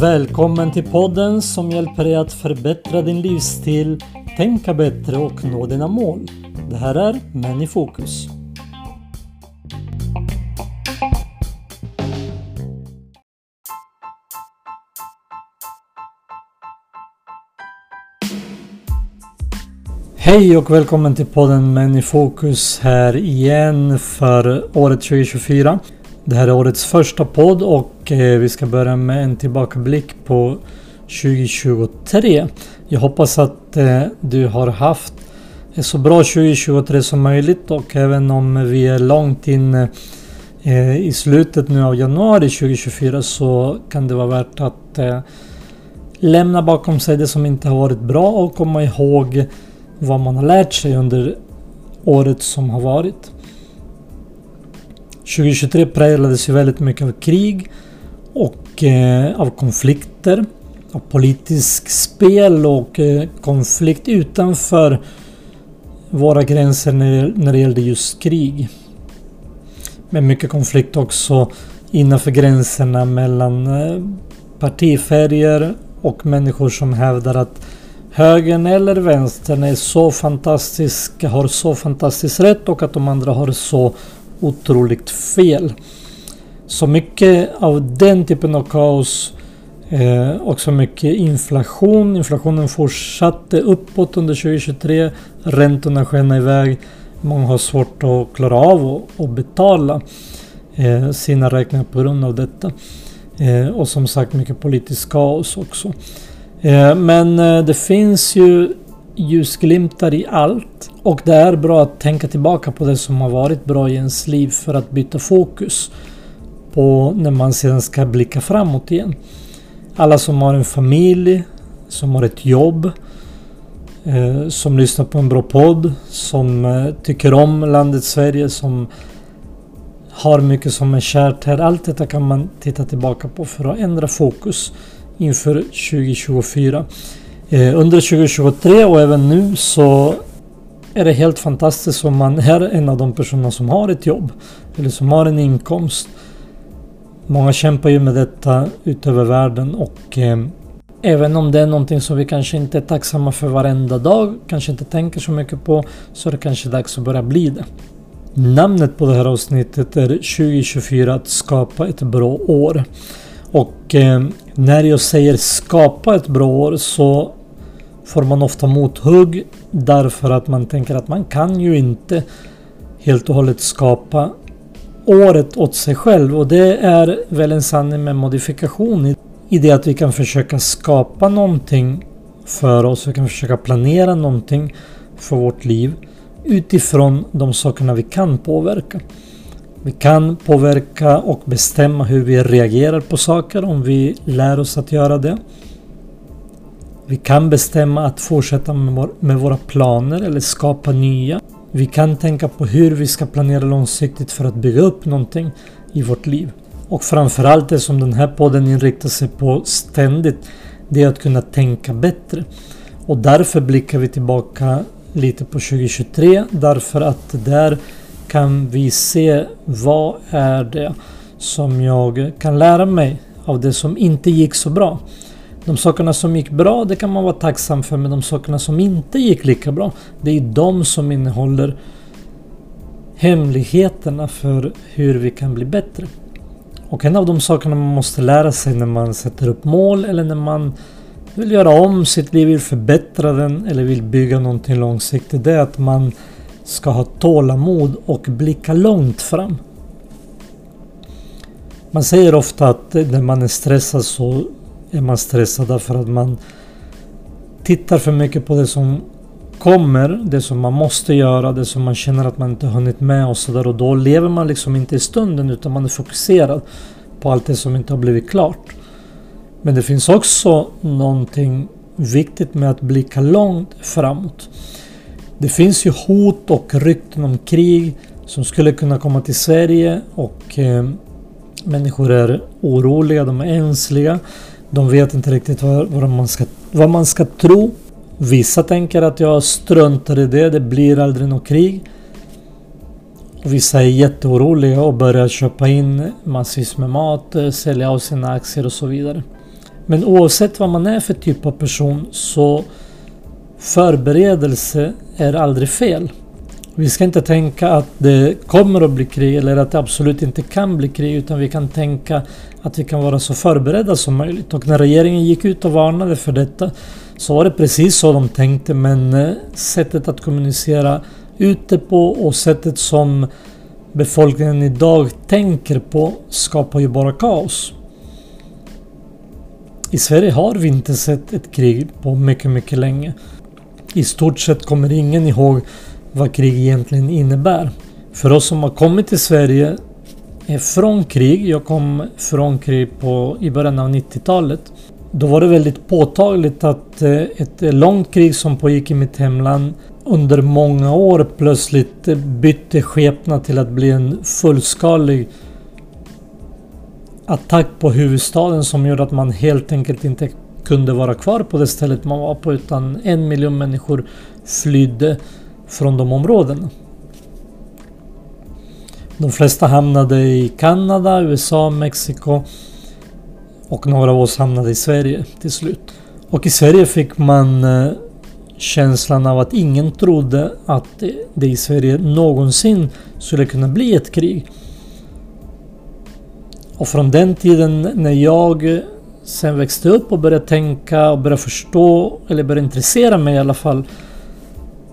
Välkommen till podden som hjälper dig att förbättra din livsstil, tänka bättre och nå dina mål. Det här är Män i fokus. Hej och välkommen till podden Män i fokus här igen för året 2024. Det här är årets första podd och eh, vi ska börja med en tillbakablick på 2023. Jag hoppas att eh, du har haft ett så bra 2023 som möjligt och även om vi är långt in eh, i slutet nu av januari 2024 så kan det vara värt att lämna bakom sig det som inte har varit bra och komma ihåg vad man har lärt sig under året som har varit. 2023 präglades ju väldigt mycket av krig och eh, av konflikter. Av politisk spel och eh, konflikt utanför våra gränser när, när det gällde just krig. Men mycket konflikt också innanför gränserna mellan eh, partifärger och människor som hävdar att högern eller vänstern är så fantastiska, har så fantastiskt rätt och att de andra har så otroligt fel. Så mycket av den typen av kaos eh, och så mycket inflation. Inflationen fortsatte uppåt under 2023. Räntorna skenade iväg. Många har svårt att klara av att betala eh, sina räkningar på grund av detta. Eh, och som sagt mycket politiskt kaos också. Eh, men eh, det finns ju ljusglimtar i allt. Och det är bra att tänka tillbaka på det som har varit bra i ens liv för att byta fokus på när man sedan ska blicka framåt igen. Alla som har en familj, som har ett jobb, eh, som lyssnar på en bra podd, som eh, tycker om landet Sverige, som har mycket som är kärt här. Allt detta kan man titta tillbaka på för att ändra fokus inför 2024. Eh, under 2023 och även nu så är det helt fantastiskt om man är en av de personer som har ett jobb. Eller som har en inkomst. Många kämpar ju med detta utöver världen och eh, även om det är någonting som vi kanske inte är tacksamma för varenda dag, kanske inte tänker så mycket på, så är det kanske dags att börja bli det. Namnet på det här avsnittet är 2024 att skapa ett bra år. Och eh, när jag säger skapa ett bra år så får man ofta mothugg därför att man tänker att man kan ju inte helt och hållet skapa året åt sig själv och det är väl en sanning med modifikation i det att vi kan försöka skapa någonting för oss. Vi kan försöka planera någonting för vårt liv utifrån de sakerna vi kan påverka. Vi kan påverka och bestämma hur vi reagerar på saker om vi lär oss att göra det. Vi kan bestämma att fortsätta med, våra planer eller skapa nya. Vi kan tänka på hur vi ska planera långsiktigt för att bygga upp någonting i vårt liv. Och framförallt det som den här podden inriktar sig på ständigt, det är att kunna tänka bättre. Och därför blickar vi tillbaka lite på 2023 därför att där kan vi se vad är det som jag kan lära mig av det som inte gick så bra. De sakerna som gick bra, det kan man vara tacksam för, men de sakerna som inte gick lika bra, det är de som innehåller hemligheterna för hur vi kan bli bättre. Och en av de sakerna man måste lära sig när man sätter upp mål eller när man vill göra om sitt liv, vill förbättra den eller vill bygga någonting långsiktigt, det är att man ska ha tålamod och blicka långt fram. Man säger ofta att när man är stressad så är man stressad därför att man tittar för mycket på det som kommer, det som man måste göra, det som man känner att man inte hunnit med och sådär. Och då lever man liksom inte i stunden utan man är fokuserad på allt det som inte har blivit klart. Men det finns också någonting viktigt med att blicka långt framåt. Det finns ju hot och rykten om krig som skulle kunna komma till Sverige och eh, människor är oroliga, de är ängsliga. De vet inte riktigt vad, vad, man ska, vad man ska tro. Vissa tänker att jag struntar i det, det blir aldrig något krig. Och vissa är jätteoroliga och börjar köpa in massvis med mat, eh, sälja av sina aktier och så vidare. Men oavsett vad man är för typ av person så förberedelse är aldrig fel. Vi ska inte tänka att det kommer att bli krig eller att det absolut inte kan bli krig utan vi kan tänka att vi kan vara så förberedda som möjligt. Och när regeringen gick ut och varnade för detta så var det precis så de tänkte men eh, sättet att kommunicera ute på och sättet som befolkningen idag tänker på skapar ju bara kaos. I Sverige har vi inte sett ett krig på mycket, mycket länge. I stort sett kommer ingen ihåg vad krig egentligen innebär. För oss som har kommit till Sverige från krig, jag kom från krig på, i början av 90-talet. Då var det väldigt påtagligt att eh, ett långt krig som pågick i mitt hemland under många år plötsligt bytte skepnad till att bli en fullskalig attack på huvudstaden som gjorde att man helt enkelt inte kunde vara kvar på det stället man var på utan en miljon människor flydde från de områdena. De flesta hamnade i Kanada, USA, Mexiko och några av oss hamnade i Sverige till slut. Och i Sverige fick man eh, känslan av att ingen trodde att det i Sverige någonsin skulle kunna bli ett krig. Och från den tiden när jag sen växte upp och började tänka och började förstå, eller började intressera mig i alla fall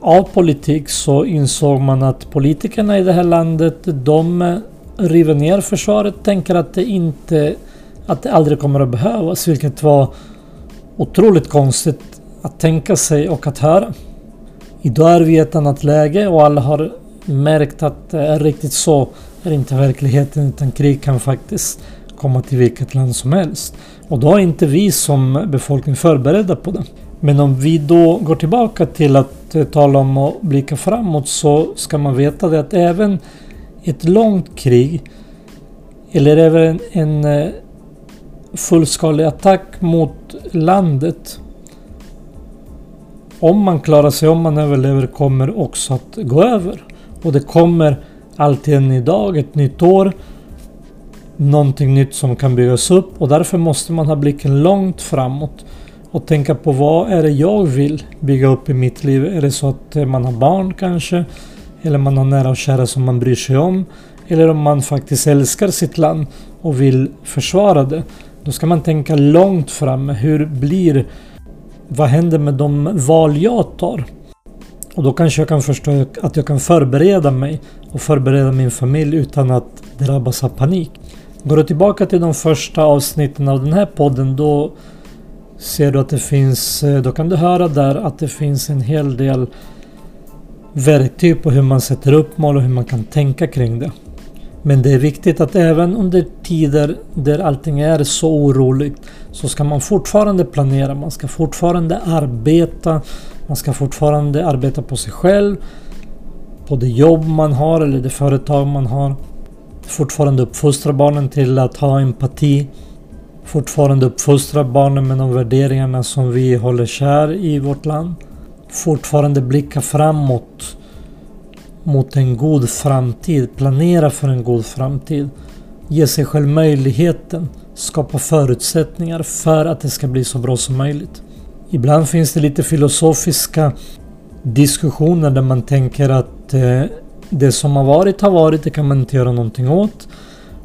av politik så insåg man att politikerna i det här landet de river ner försvaret, tänker att det inte att det aldrig kommer att behövas, vilket var otroligt konstigt att tänka sig och att höra. Idag är vi i ett annat läge och alla har märkt att det är riktigt så är inte verkligheten utan krig kan faktiskt komma till vilket land som helst. Och då är inte vi som befolkning förberedda på det. Men om vi då går tillbaka till att eh, tala om att blicka framåt så ska man veta det att även ett långt krig eller även en eh, fullskalig attack mot landet om man klarar sig, om man överlever, kommer också att gå över. Och det kommer alltid en ny dag, ett nytt år. Någonting nytt som kan byggas upp och därför måste man ha blicken långt framåt och tänka på vad är det jag vill bygga upp i mitt liv? Är det så att eh, man har barn kanske? Eller man har nära och kära som man bryr sig om? Eller om man faktiskt älskar sitt land och vill försvara det. Då ska man tänka långt fram. Hur blir... Vad händer med de val jag tar? Och då kanske jag kan förstå att jag kan förbereda mig och förbereda min familj utan att drabbas av panik. Går du tillbaka till de första avsnitten av den här podden då ser du att det finns, eh, då kan du höra där att det finns en hel del verktyg på hur man sätter upp mål och hur man kan tänka kring det. Men det är viktigt att även under tider där allting är så oroligt så ska man fortfarande planera, man ska fortfarande arbeta, man ska fortfarande arbeta på sig själv, på det jobb man har eller det företag man har. Fortfarande uppfostra barnen till att ha empati. Fortfarande uppfostra barnen med de värderingarna som vi håller kär i vårt land. Fortfarande blicka framåt mot en god framtid. Planera för en god framtid. Ge sig själv möjligheten. Skapa förutsättningar för att det ska bli så bra som möjligt. Ibland finns det lite filosofiska diskussioner där man tänker att eh, det som har varit har varit, det kan man inte göra någonting åt.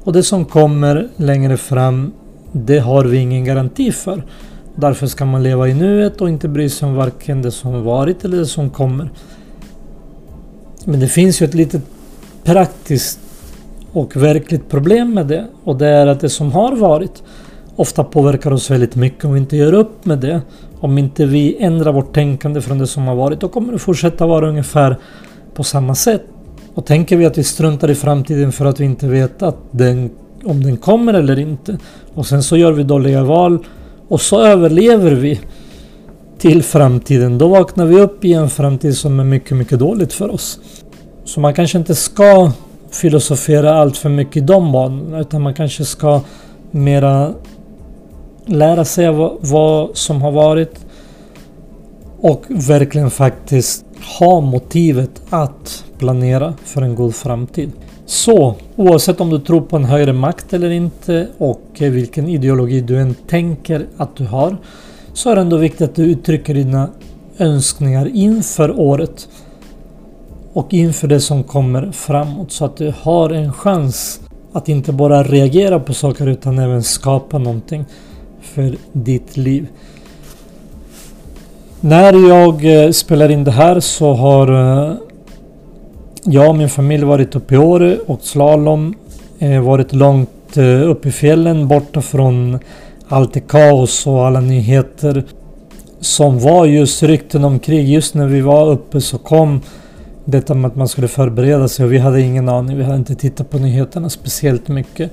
Och det som kommer längre fram, det har vi ingen garanti för. Därför ska man leva i nuet och inte bry sig om varken det som varit eller det som kommer. Men det finns ju ett litet praktiskt och verkligt problem med det. Och det är att det som har varit ofta påverkar oss väldigt mycket. Om vi inte gör upp med det, om inte vi ändrar vårt tänkande från det som har varit, då kommer det fortsätta vara ungefär på samma sätt. Och tänker vi att vi struntar i framtiden för att vi inte vet att den, om den kommer eller inte. Och sen så gör vi dåliga val och så överlever vi till framtiden. Då vaknar vi upp i en framtid som är mycket, mycket dåligt för oss. Så man kanske inte ska filosofera allt för mycket i de banorna utan man kanske ska mera lära sig vad, vad som har varit och verkligen faktiskt ha motivet att planera för en god framtid. Så oavsett om du tror på en högre makt eller inte och vilken ideologi du än tänker att du har så är det ändå viktigt att du uttrycker dina önskningar inför året och inför det som kommer framåt så att du har en chans att inte bara reagera på saker utan även skapa någonting för ditt liv. När jag eh, spelar in det här så har eh, jag och min familj varit uppe i Åre och slalom. Eh, varit långt upp i fjällen borta från allt det kaos och alla nyheter som var just rykten om krig. Just när vi var uppe så kom detta med att man skulle förbereda sig och vi hade ingen aning. Vi hade inte tittat på nyheterna speciellt mycket.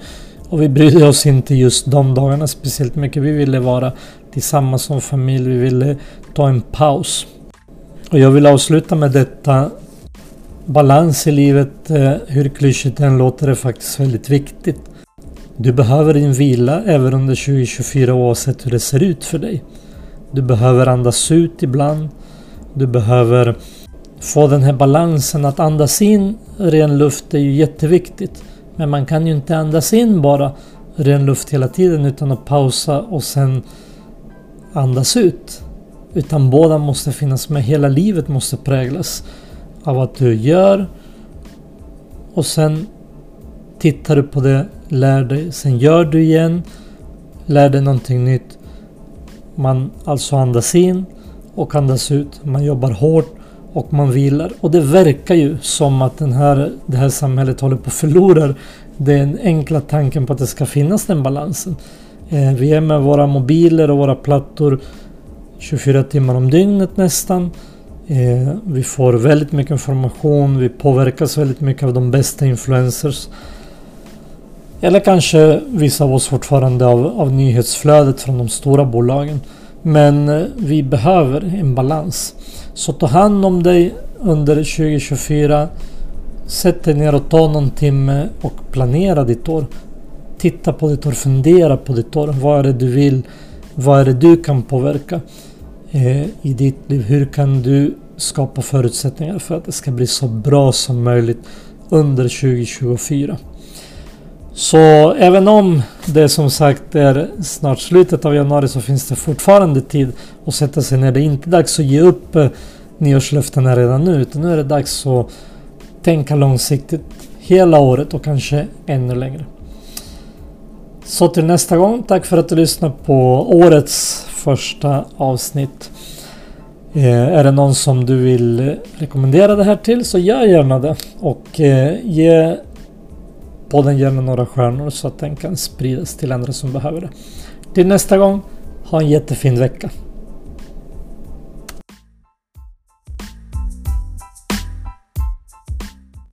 Och vi brydde oss inte just de dagarna speciellt mycket. Vi ville vara tillsammans som familj. Vi ville ta en paus. Och jag vill avsluta med detta. Balans i livet, eh, hur klyschigt det än låter, är faktiskt väldigt viktigt. Du behöver din vila även under 2024 oavsett hur det ser ut för dig. Du behöver andas ut ibland. Du behöver få den här balansen att andas in ren luft är ju jätteviktigt. Men man kan ju inte andas in bara ren luft hela tiden utan att pausa och sen andas ut. Utan båda måste finnas med. Hela livet måste präglas av att du gör och sen tittar du på det, lär dig, sen gör du igen, lär dig någonting nytt. Man alltså andas in och andas ut. Man jobbar hårt och man vilar. Och det verkar ju som att den här, det här samhället håller på att förlora den enkla tanken på att det ska finnas den balansen. Eh, vi är med våra mobiler och våra plattor 24 timmar om dygnet nästan. Eh, vi får väldigt mycket information. Vi påverkas väldigt mycket av de bästa influencers. Eller kanske vissa av oss fortfarande av, av nyhetsflödet från de stora bolagen. Men eh, vi behöver en balans. Så ta hand om dig under 2024. Sätt dig ner och ta någon timme och planera ditt år. Titta på ditt år, fundera på ditt år. Vad är det du vill? Vad är det du kan påverka eh, i ditt liv? Hur kan du skapa förutsättningar för att det ska bli så bra som möjligt under 2024? Så även om det som sagt är snart slutet av januari så finns det fortfarande tid att sätta sig ner. Det är inte dags att ge upp eh, nyårslöftena redan nu utan nu är det dags att tänka långsiktigt hela året och kanske ännu längre. Så till nästa gång, tack för att du lyssnade på årets första avsnitt. Eh, är det någon som du vill rekommendera det här till så gör gärna det och eh, ge podden gärna några stjärnor så att den kan spridas till andra som behöver det. Till nästa gång, ha en jättefin vecka.